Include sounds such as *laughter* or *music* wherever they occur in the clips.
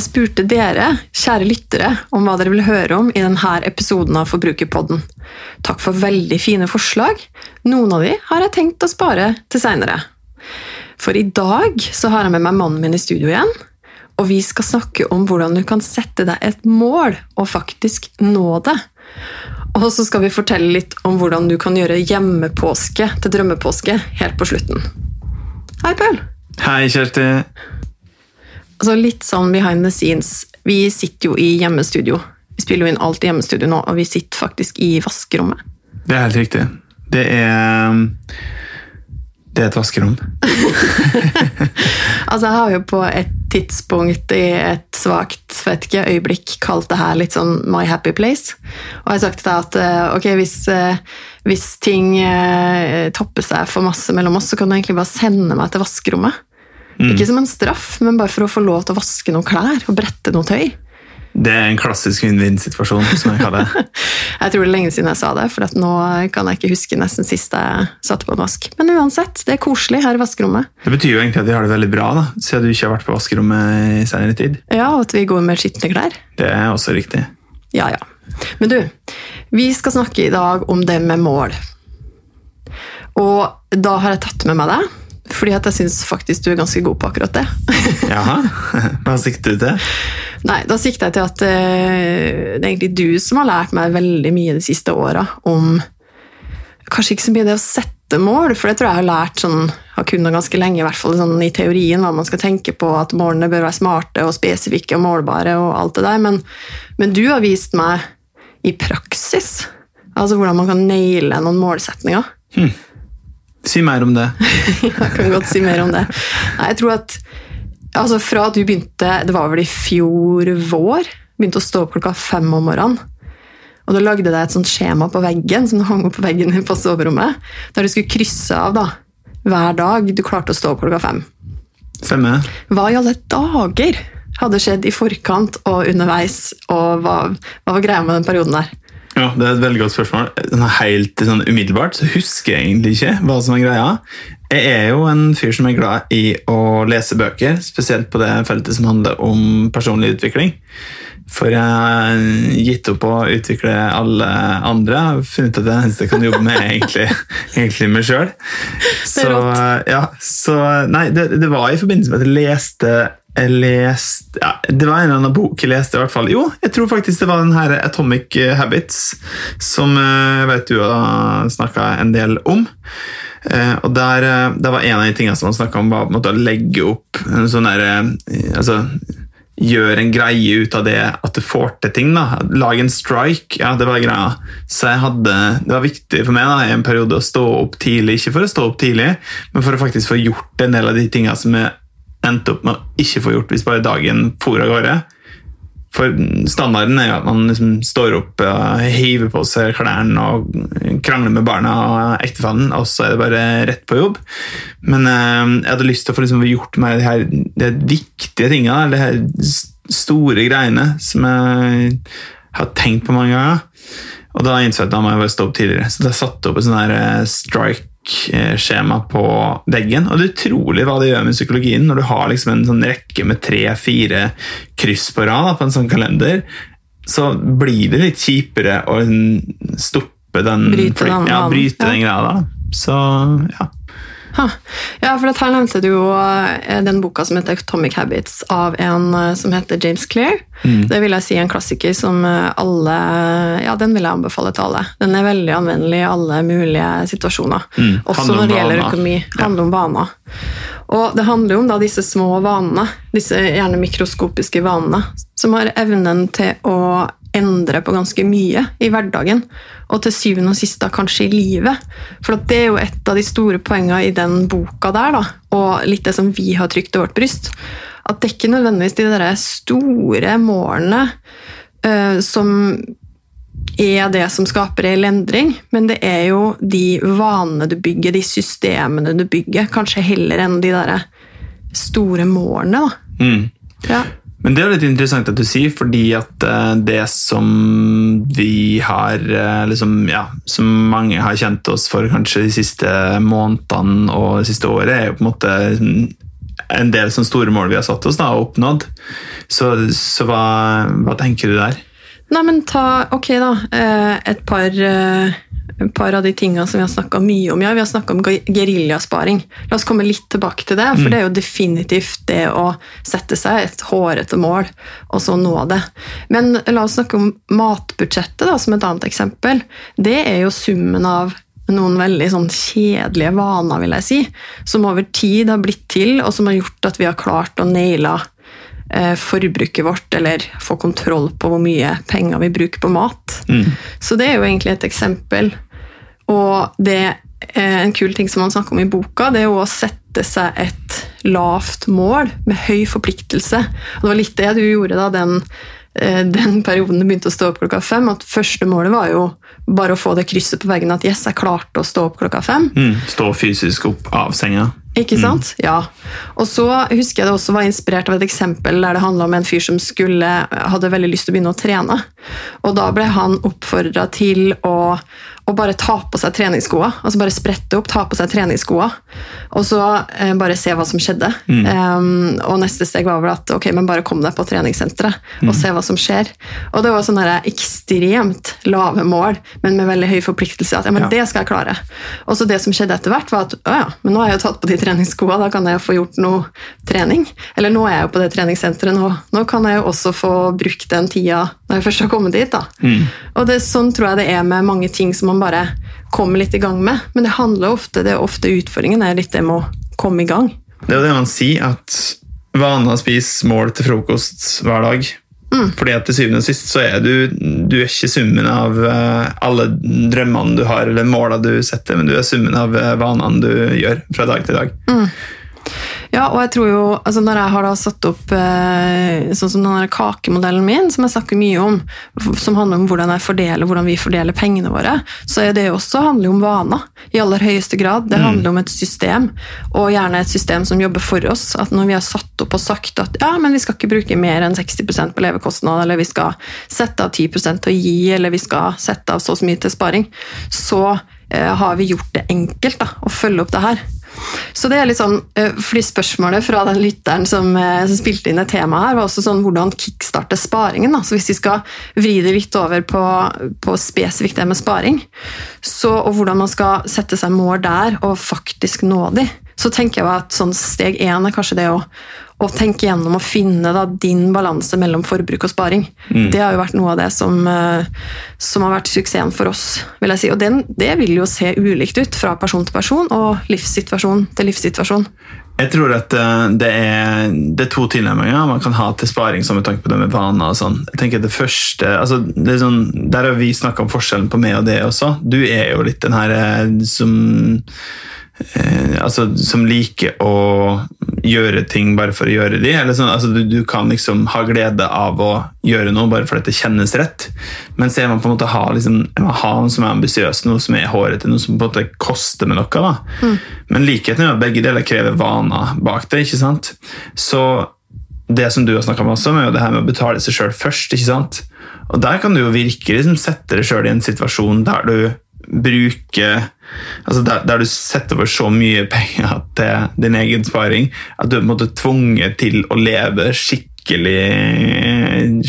Jeg spurte dere, kjære lyttere, om hva dere vil høre om i denne episoden av Forbrukerpodden. Takk for veldig fine forslag. Noen av de har jeg tenkt å spare til seinere. For i dag så har jeg med meg mannen min i studio igjen, og vi skal snakke om hvordan du kan sette deg et mål og faktisk nå det. Og så skal vi fortelle litt om hvordan du kan gjøre hjemmepåske til drømmepåske helt på slutten. Hei, Paul. Hei, Kjersti. Altså Litt sånn behind the scenes. Vi sitter jo i hjemmestudio. Vi spiller jo inn alt i hjemmestudio nå, og vi sitter faktisk i vaskerommet. Det er helt riktig. Det er Det er et vaskerom. *laughs* altså, jeg har jo på et tidspunkt i et svakt vet ikke, øyeblikk kalt det her litt sånn my happy place. Og jeg har sagt til deg at eh, ok, hvis, eh, hvis ting eh, topper seg for masse mellom oss, så kan du egentlig bare sende meg til vaskerommet. Mm. Ikke som en straff, men bare for å få lov til å vaske noen klær og brette noe tøy. Det er en klassisk vinn-vinn-situasjon. som Jeg kaller det. *laughs* jeg tror det er lenge siden jeg sa det, for nå kan jeg ikke huske nesten sist jeg satte på en vask. Men uansett, det er koselig her i vaskerommet. Det betyr jo egentlig at vi har det veldig bra, da, siden du ikke har vært på vaskerommet i senere tid. Ja, og at vi går med skitne klær. Det er også riktig. Ja, ja. Men du, vi skal snakke i dag om det med mål. Og da har jeg tatt med meg deg fordi at jeg syns faktisk du er ganske god på akkurat det. *laughs* Jaha, Hva sikter du til? Nei, Da sikter jeg til at uh, det er egentlig du som har lært meg veldig mye de siste åra om Kanskje ikke så mye det å sette mål, for det tror jeg har lært sånn, har kunnet ganske lenge, i hvert fall sånn, i teorien, hva man skal tenke på, at målene bør være smarte og spesifikke og målbare og alt det der, men, men du har vist meg i praksis altså hvordan man kan naile noen målsetninger. Hmm. Si mer om det. *laughs* jeg kan godt si mer om det. Nei, jeg tror at altså Fra du begynte, det var vel i fjor vår, begynte å stå opp klokka fem om morgenen. Og da lagde deg et sånt skjema på veggen som du hang opp på veggen din på soverommet, der du skulle krysse av da, hver dag du klarte å stå opp klokka fem. Femme. Hva i alle dager hadde skjedd i forkant og underveis, og hva, hva var greia med den perioden der? Ja, Det er et veldig godt spørsmål. Sånn helt sånn umiddelbart så husker jeg egentlig ikke hva som er greia. Jeg er jo en fyr som er glad i å lese bøker, spesielt på det feltet som handler om personlig utvikling. For jeg har gitt opp å utvikle alle andre. Funnet ut at det eneste jeg kan jobbe med, er egentlig, *laughs* egentlig meg sjøl. Så, ja, så Nei, det, det, var i forbindelse med at jeg leste jeg leste ja, Det var en eller annen bok jeg leste. i hvert fall. Jo, jeg tror faktisk det var den her Atomic Habits, som jeg eh, vet du har snakka en del om. Eh, og der, eh, der, var En av de tingene som han snakka om, var å legge opp en sånn derre altså, Gjøre en greie ut av det at du får til ting. da. Lage en strike. ja, Det var greia. Så jeg hadde, Det var viktig for meg da, i en periode å stå opp tidlig. Ikke for å stå opp tidlig, men for å faktisk få gjort en del av de tingene som jeg endte opp med å ikke få gjort hvis bare dagen for av gårde. For standarden er jo at man liksom står opp, hiver på seg klærne og krangler med barna og ektefellen, og så er det bare rett på jobb. Men eh, jeg hadde lyst til å få liksom gjort meg de her de viktige tingene, de her store greiene som jeg har tenkt på mange ganger. Og da innså jeg at da må jeg bare stå opp tidligere. Så da satte jeg opp et sånn der strike skjema på veggen. Og det er utrolig hva det gjør med psykologien når du har liksom en sånn rekke med tre-fire kryss på rad på en sånn kalender. Så blir det litt kjipere å stoppe den Bryte den, ja, bryte den greia. da. Så ja. Ja, for her nevnte du jo eh, den boka som heter Atomic Habits, av en eh, som heter James Clear. Mm. Det vil jeg si er en klassiker som eh, alle Ja, den vil jeg anbefale til alle. Den er veldig anvendelig i alle mulige situasjoner. Mm. Også når det gjelder økonomi. Ja. Handler om vaner. Og det handler jo om da disse små vanene, disse gjerne mikroskopiske vanene, som har evnen til å endre på ganske mye i hverdagen. Og til syvende og sist da kanskje i livet. For det er jo et av de store poengene i den boka der, da, og litt det som vi har trykt i vårt bryst. At det er ikke nødvendigvis de der store målene uh, som er det som skaper reell endring, men det er jo de vanene du bygger, de systemene du bygger, kanskje heller enn de der store målene. da. Mm. Ja. Men det er litt interessant at du sier, fordi at eh, det som vi har eh, liksom, ja, Som mange har kjent oss for kanskje de siste månedene og det siste året, er jo på en måte en del sånne store mål vi har satt oss da, og oppnådd. Så, så hva, hva tenker du der? Nei, men ta Ok, da. eh, Et par, eh, et par av de tingene som vi har snakka mye om. Ja, vi har snakka om ge- geriljasparing. La oss komme litt tilbake til det. For det er jo definitivt det å sette seg et hårete mål, og så nå det. Men la oss snakke om matbudsjettet da, som et annet eksempel. Det er jo summen av noen veldig sånn kjedelige vaner, vil jeg si, som over tid har blitt til, og som har gjort at vi har klart å naile forbruket vårt, eller få kontroll på hvor mye penger vi bruker på mat. Så det er jo egentlig et eksempel. Og det er en kul ting som han snakker om i boka, det er jo å sette seg et lavt mål med høy forpliktelse. Og det var litt det du gjorde da den, eh, den perioden du begynte å stå opp klokka fem. at Første målet var jo bare å få det krysset på veggen at yes, jeg klarte å stå opp klokka fem. Mm. Stå fysisk opp av senga. Ikke sant? Ja. Og så husker jeg det også var inspirert av et eksempel der det handla om en fyr som skulle, hadde veldig lyst til å begynne å trene. Og da ble han oppfordra til å, å bare ta på seg treningsskoa. Altså bare sprette opp, ta på seg treningsskoa, og så eh, bare se hva som skjedde. Um, og neste steg var vel at ok, men bare kom deg på treningssenteret og se hva som skjer. Og det var sånne der ekstremt lave mål, men med veldig høy forpliktelse. At ja, men Ja. det skal jeg klare. Og så det som skjedde etter hvert, var at å ja, men nå har jeg jo tatt på de treningsskoa, da kan jeg jo få gjort noe trening. Eller nå er jeg jo på det treningssenteret, nå, nå kan jeg jo også få brukt den tida når jeg først har kommet dit. da. Og det, sånn tror jeg det er med mange ting som man bare kommer litt i gang med. Men det handler ofte, det er ofte utfordringen er litt det med å komme i gang. Det er jo det man sier, at vanen å spise mål til frokost hver dag. Fordi at til syvende og sist så er du, du er ikke summen av eh, alle drømmene du har, eller målene du setter, men du er summen av eh, vanene du gjør fra dag til dag. Ja, og jeg tror jo, altså Når jeg har da satt opp eh, sånn som den her kakemodellen min, som jeg snakker mye om, som handler om hvordan jeg fordeler, hvordan vi fordeler pengene våre, så er det jo også handler om vaner. I aller høyeste grad. Det handler om et system, og gjerne et system som jobber for oss. At når vi har satt opp og sagt at ja, men vi skal ikke bruke mer enn 60% på levekostnad, eller vi skal sette av 10 til å gi, eller vi skal sette av så mye til sparing, så eh, har vi gjort det enkelt da, å følge opp det her. Så det er litt sånn, eh, fordi Spørsmålet fra den lytteren som, eh, som spilte inn et tema her, var også sånn hvordan kickstarte sparingen. Da. Så Hvis vi skal vri det litt over på, på spesifikt det med sparing, så, og hvordan man skal sette seg mål der og faktisk nå de, så tenker jeg at sånn steg én er kanskje det å, å tenke gjennom og finne da, din balanse mellom forbruk og sparing. Det har jo vært noe av det som, eh, som har vært suksessen for oss. vil jeg si. Og den, det vil jo se ulikt ut fra person til person og livssituasjon til livssituasjon. Jeg tror at eh, det er, det er to tilnærminger man kan ha til sparing som med tanke på det med vaner og sånn. Jeg tenker det første, altså det sånn, Der har vi snakka om forskjellen på meg og det også. Du er jo litt den her eh, som eh, altså, som liker å gjøre ting bare for å gjøre de. Eller sånn, altså, du, du kan liksom ha glede av å gjøre noe bare fordi det kjennes rett. Men så er man på en måte ha, liksom, ha noe som er ambisiøst, noe som er hårete, noe som på en måte koster med noe. Da. Men likheten er at begge deler krever vaner bak det. ikke sant? Så det som du har snakka om også, med jo det her med å betale seg sjøl først. ikke sant? Og der kan du jo virkelig liksom sette deg sjøl i en situasjon der du bruker altså der, der du setter over så mye penger til din egen sparing at du er på en måte tvunget til å leve skikkelig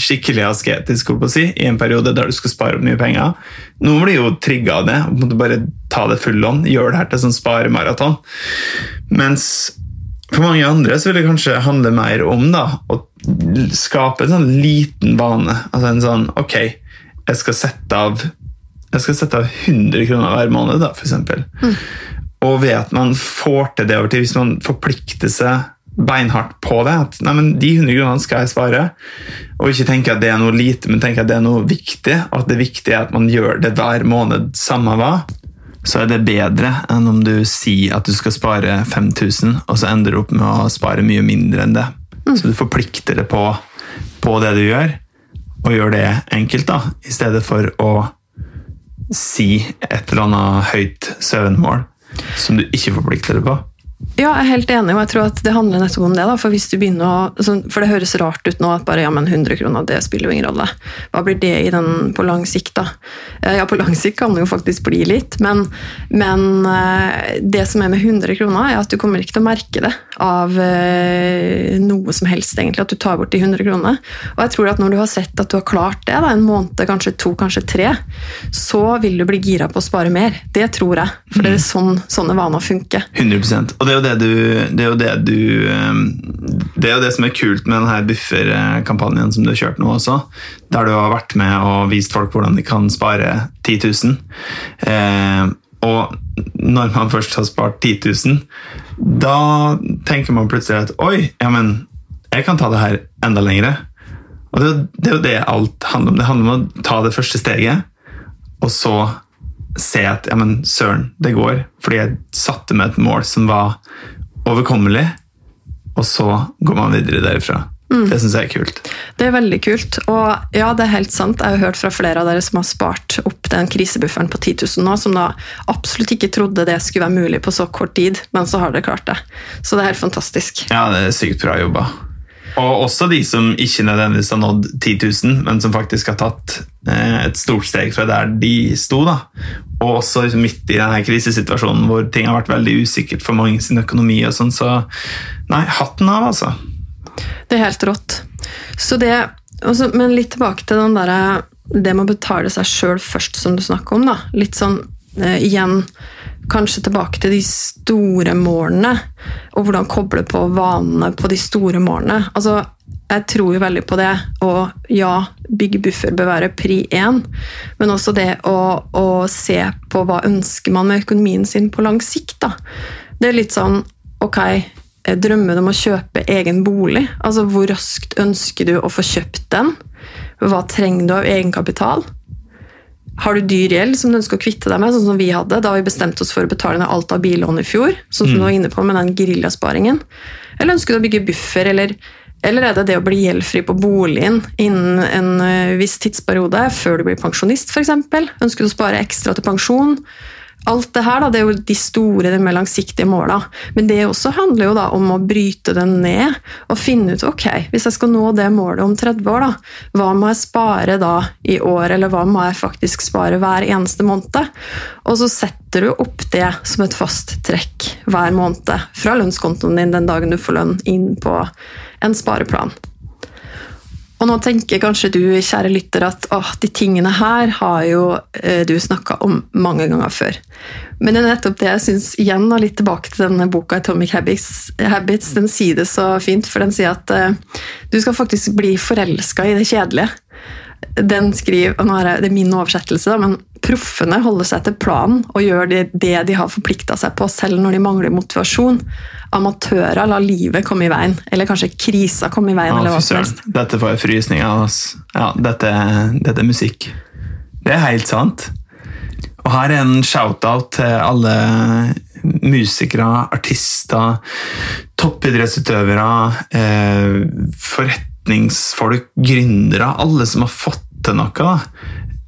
skikkelig asketisk si, i en periode der du skal spare opp mye penger. Noen blir jo trigga av det. og Bare ta det full on. Gjør det her til sånn sparemaraton. Mens for mange andre så vil det kanskje handle mer om da, å skape en sånn liten bane. Altså en sånn Ok, jeg skal sette av jeg skal sette av 100 kroner hver måned, da, for eksempel. Og ved at man får til det over tid, hvis man forplikter seg beinhardt på det, at nei, men de 100 kronene skal jeg spare, og ikke tenke at det er noe lite, men tenke at det er noe viktig, og at det viktige er at man gjør det hver måned, samme hva, så er det bedre enn om du sier at du skal spare 5000, og så ender du opp med å spare mye mindre enn det. Så du forplikter det på, på det du gjør, og gjør det enkelt, da, i stedet for å si et eller annet høyt søvnmål som du ikke forplikter deg på. Ja, jeg er helt enig, og jeg tror at det handler nettopp om det. da, For hvis du begynner å, sånn, for det høres rart ut nå at bare ja, men 100 kroner, det spiller jo ingen rolle. Hva blir det i den på lang sikt, da? Eh, Ja, på lang sikt kan det jo faktisk bli litt, men, men eh, det som er med 100 kroner, er at du kommer ikke til å merke det av eh, noe som helst, egentlig, at du tar bort de 100 kronene. Og jeg tror at når du har sett at du har klart det, da, en måned, kanskje to, kanskje tre, så vil du bli gira på å spare mer. Det tror jeg, for det er sånn sånne vaner funker. 100% Og det er jo det du Det er jo det du ehm, Det er det som er kult med denne bufferkampanjen som du har kjørt nå også, der du har vært med og vist folk hvordan de kan spare 10 000. Eh, og når man først har spart 10 000, da tenker man plutselig at oi, ja, men jeg kan ta det her enda lengre. Og det, det er jo det alt handler om. Det handler om å ta det første steget, og så se at ja, men søren, det går. Fordi jeg satte meg et mål som var overkommelig, og så går man videre derifra. Det syns jeg er kult. Det er veldig kult. Og ja, det er helt sant. Jeg har hørt fra flere av dere som har spart opp den krisebufferen på 10 000 nå, som da absolutt ikke trodde det skulle være mulig på så kort tid, men så har dere klart det. Så det er helt fantastisk. Ja, det er sykt bra jobba. Og også de som ikke nødvendigvis har nådd 10 000, men som faktisk har tatt eh, et stort steg fra der de sto. da. Og også midt i denne krisesituasjonen hvor ting har vært veldig usikkert for mange sin økonomi. og sånn, Så nei, hatten av, altså. Det er helt rått. Så det, også, men litt tilbake til den der, det med å betale seg sjøl først, som du snakker om. da. Litt sånn igjen Kanskje tilbake til de store målene, og hvordan koble på vanene på de store målene. Altså, jeg tror jo veldig på det, og ja, bygge buffer bør være pri én, men også det å, å se på hva ønsker man med økonomien sin på lang sikt. da. Det er litt sånn ok, drømmen om å kjøpe egen bolig? Altså, Hvor raskt ønsker du å få kjøpt den? Hva trenger du av egenkapital? Har du dyr gjeld som du ønsker å kvitte deg med, sånn som vi hadde da vi bestemte oss for å betale ned alt av billån i fjor? sånn som du var inne på med den grillasparingen? Eller ønsker du å bygge buffer, eller, eller er det det å bli gjeldfri på boligen innen en eh, viss tidsperiode, før du blir pensjonist f.eks.? Ønsker du å spare ekstra til pensjon? Alt det her da, det er jo de store, de mer langsiktige måla. Men det også handler jo da om å bryte den ned og finne ut ok, hvis jeg skal nå det målet om 30 år, da, hva må jeg spare da i år, eller hva må jeg faktisk spare hver eneste måned? Og så setter du opp det som et fast trekk hver måned fra lønnskontoen din den dagen du får lønn, inn på en spareplan. Og nå tenker kanskje du, kjære lytter, at å, de tingene her har jo eh, du snakka om mange ganger før. Men det er nettopp det jeg syns igjen, og litt tilbake til denne boka Atomic Habits, Habits den sier det så fint, for den sier at eh, du skal faktisk bli forelska i det kjedelige. Den skriver, og nå er det, det er min oversettelse, da, men proffene holder seg til planen og gjør det, det de har forplikta seg på, selv når de mangler motivasjon. Amatører lar livet komme i veien, eller kanskje krisa komme i veien. Ja, eller hva som helst. Dette får jeg frysninger av. Altså. Ja, dette, dette er musikk. Det er helt sant. Og her er en shout-out til alle musikere, artister, toppidrettsutøvere, eh, forretningsfolk, gründere, alle som har fått til noe. da.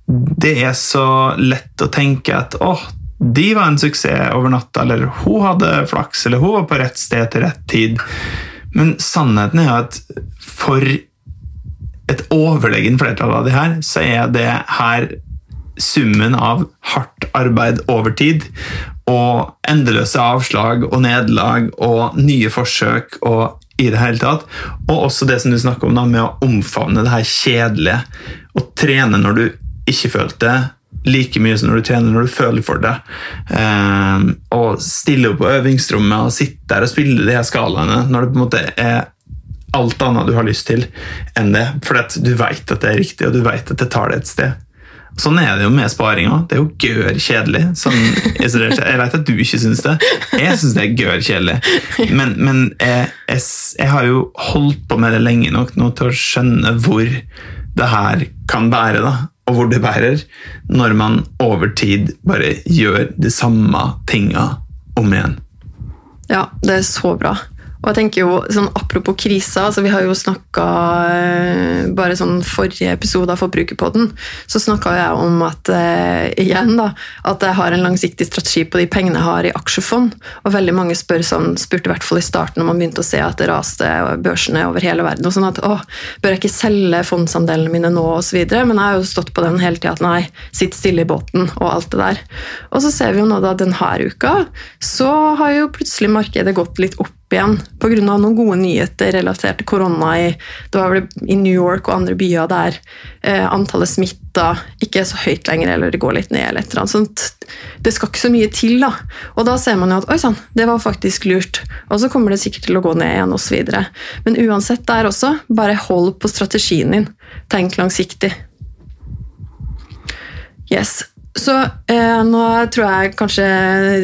Det er så lett å tenke at åh, de var en suksess over natta, eller hun hadde flaks, eller hun var på rett sted til rett tid. Men sannheten er at for et overlegent flertall av de her, så er det her summen av hardt arbeid over tid og endeløse avslag og nederlag og nye forsøk og i det hele tatt. Og også det som du snakker om da, med å omfavne det her kjedelige og trene når du ikke følte det, like mye som når du trener når du føler for det. Eh, og stille opp på øvingsrommet og sitte der og spille de her skalaene når det på en måte er alt annet du har lyst til enn det. For du vet at det er riktig, og du vet at det tar deg et sted. Sånn er det jo med sparing òg. Det er jo gør kjedelig. Sånn, jeg vet at du ikke syns det. Jeg syns det er gør kjedelig. Men, men jeg, jeg, jeg har jo holdt på med det lenge nok nå til å skjønne hvor det her kan bære, da. Og hvor det bærer, når man over tid bare gjør de samme tinga om igjen. Ja, det er så bra. Og jeg tenker jo, sånn Apropos krisa, altså vi har jo snakka Bare sånn forrige episode av Forbrukerpodden, så snakka jeg om at eh, igjen da, at jeg har en langsiktig strategi på de pengene jeg har i aksjefond. Og veldig mange spør sånn, spurte i hvert fall i starten når man begynte å se at det raste børsene over hele verden. og sånn at, å, Bør jeg ikke selge fondsandelene mine nå, osv.? Men jeg har jo stått på den hele tida at nei, sitt stille i båten og alt det der. Og så ser vi jo nå da denne uka, så har jo plutselig markedet gått litt opp igjen pga. noen gode nyheter relatert til korona i, i New York og andre byer der eh, antallet smitta ikke er så høyt lenger, eller det går litt ned. eller et eller annet sånt. Det skal ikke så mye til, da. Og da ser man jo at oi sann, det var faktisk lurt. Og så kommer det sikkert til å gå ned igjen osv. Men uansett der også, bare hold på strategien din. Tenk langsiktig. Yes. Så eh, nå tror jeg kanskje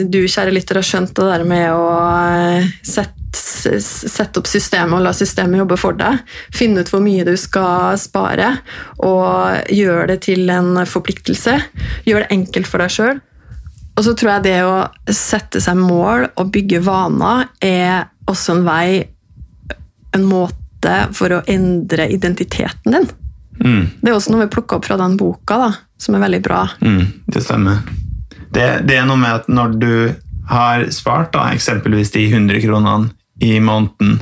du, kjære lytter, har skjønt det der med å eh, sette sette opp systemet og la systemet jobbe for deg. Finne ut hvor mye du skal spare, og gjøre det til en forpliktelse. Gjøre det enkelt for deg sjøl. Og så tror jeg det å sette seg mål og bygge vaner er også en vei, en måte for å endre identiteten din. Mm. Det er også noe vi plukka opp fra den boka, da, som er veldig bra. Mm, det stemmer. Det, det, er noe med at når du har spart da, eksempelvis de 100 kronene i måneden,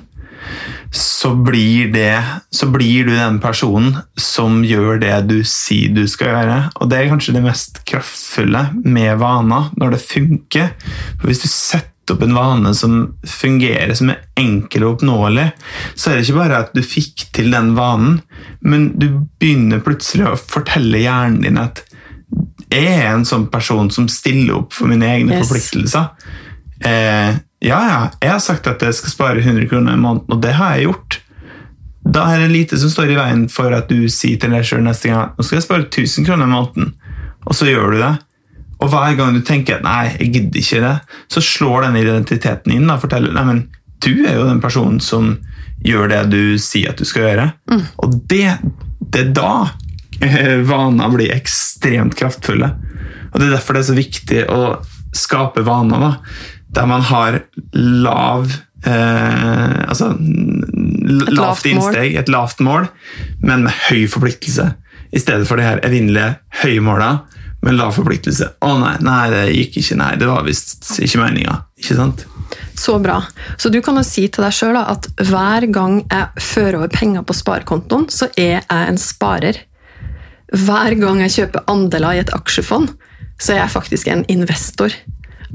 så blir, det, så blir du den personen som gjør det du sier du skal gjøre. Og det er kanskje det mest kraftfulle med vaner, når det funker. For hvis du setter opp en vane som fungerer, som er enkel og oppnåelig, så er det ikke bare at du fikk til den vanen, men du begynner plutselig å fortelle hjernen din at jeg er en sånn person som stiller opp for mine egne yes. forpliktelser. Eh, ja, ja, jeg har sagt at jeg skal spare 100 kroner i måneden, og det har jeg gjort. Da er det lite som står i veien for at du sier til deg sjøl neste gang nå skal jeg spare 1000 kroner i måneden, og så gjør du det. Og hver gang du tenker at 'nei, jeg gidder ikke det', så slår den identiteten inn og forteller nei, men du er jo den personen som gjør det du sier at du skal gjøre. Mm. Og det, det er da eh, vaner blir ekstremt kraftfulle. Og Det er derfor det er så viktig å skape vaner. da der man har lav eh, Altså et lavt innsteg, et lavt mål, men med høy forpliktelse. I stedet for de her evinnelige høye måla med lav forpliktelse. Å nei, nei, det gikk ikke. Nei, det var visst ikke meninga. Ikke sant? Så bra. Så du kan jo si til deg sjøl at hver gang jeg fører over penger på sparekontoen, så er jeg en sparer. Hver gang jeg kjøper andeler i et aksjefond, så er jeg faktisk en investor.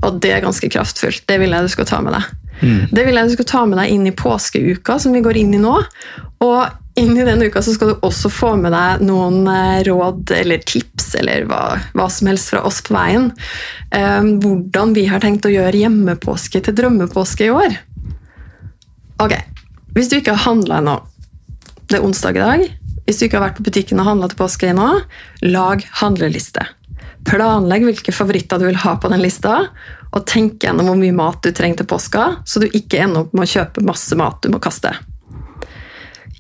Og det er ganske kraftfullt. Det vil jeg du skal ta med deg. Mm. Det vil jeg du skal ta med deg inn i påskeuka, som vi går inn i nå. Og inn i den uka så skal du også få med deg noen eh, råd eller tips eller hva, hva som helst fra oss på veien. Um, hvordan vi har tenkt å gjøre hjemmepåske til drømmepåske i år. Ok, Hvis du ikke har handla ennå Det er onsdag i dag. Hvis du ikke har vært på butikken og handla til påske ennå, lag handleliste. Planlegg hvilke favoritter du vil ha på den lista, og tenk gjennom hvor mye mat du trenger til påska, så du ikke ender opp med å kjøpe masse mat du må kaste.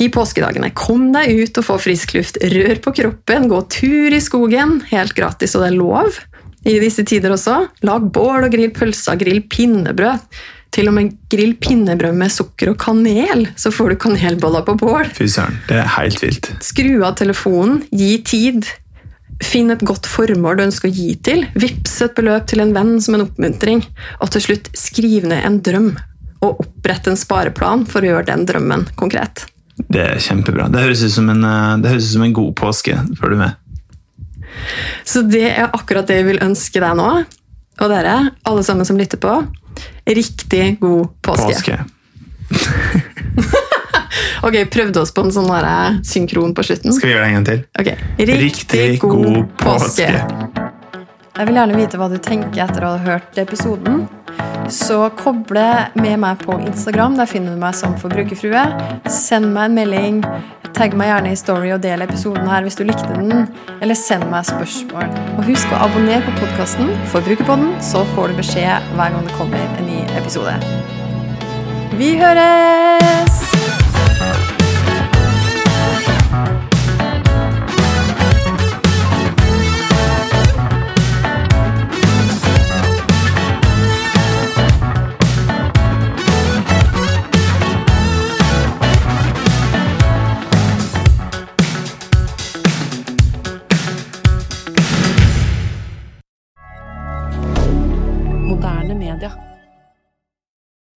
I påskedagene, kom deg ut og få frisk luft, rør på kroppen, gå tur i skogen, helt gratis, og det er lov i disse tider også. Lag bål og grill pølser, grill pinnebrød. Til og med grill pinnebrød med sukker og kanel, så får du kanelboller på bål. Fy søren, det er helt vilt. Skru av telefonen, gi tid. Finn et godt formål du ønsker å gi til. Vips et beløp til en venn som en oppmuntring. Og til slutt, skriv ned en drøm, og opprett en spareplan for å gjøre den drømmen konkret. Det er kjempebra. Det høres ut som en, eh, høres ut som en god påske. Får du med? Så det er akkurat det jeg vil ønske deg nå. Og dere, alle sammen som lytter på, riktig god påske. påske. *laughs* Ok, Prøvde oss på en sånn der synkron på slutten? Skal vi gjøre det en gang til? Ok, Riktig, Riktig god, god påske. påske. Jeg vil gjerne vite hva du tenker etter å ha hørt episoden. Så koble med meg på Instagram. Der finner du meg som forbrukerfrue. Send meg en melding. Tagg meg gjerne i Story og del episoden her hvis du likte den. Eller send meg spørsmål. Og husk å abonnere på podkasten Forbrukerpodden, så får du beskjed hver gang det kommer en ny episode. Vi høres!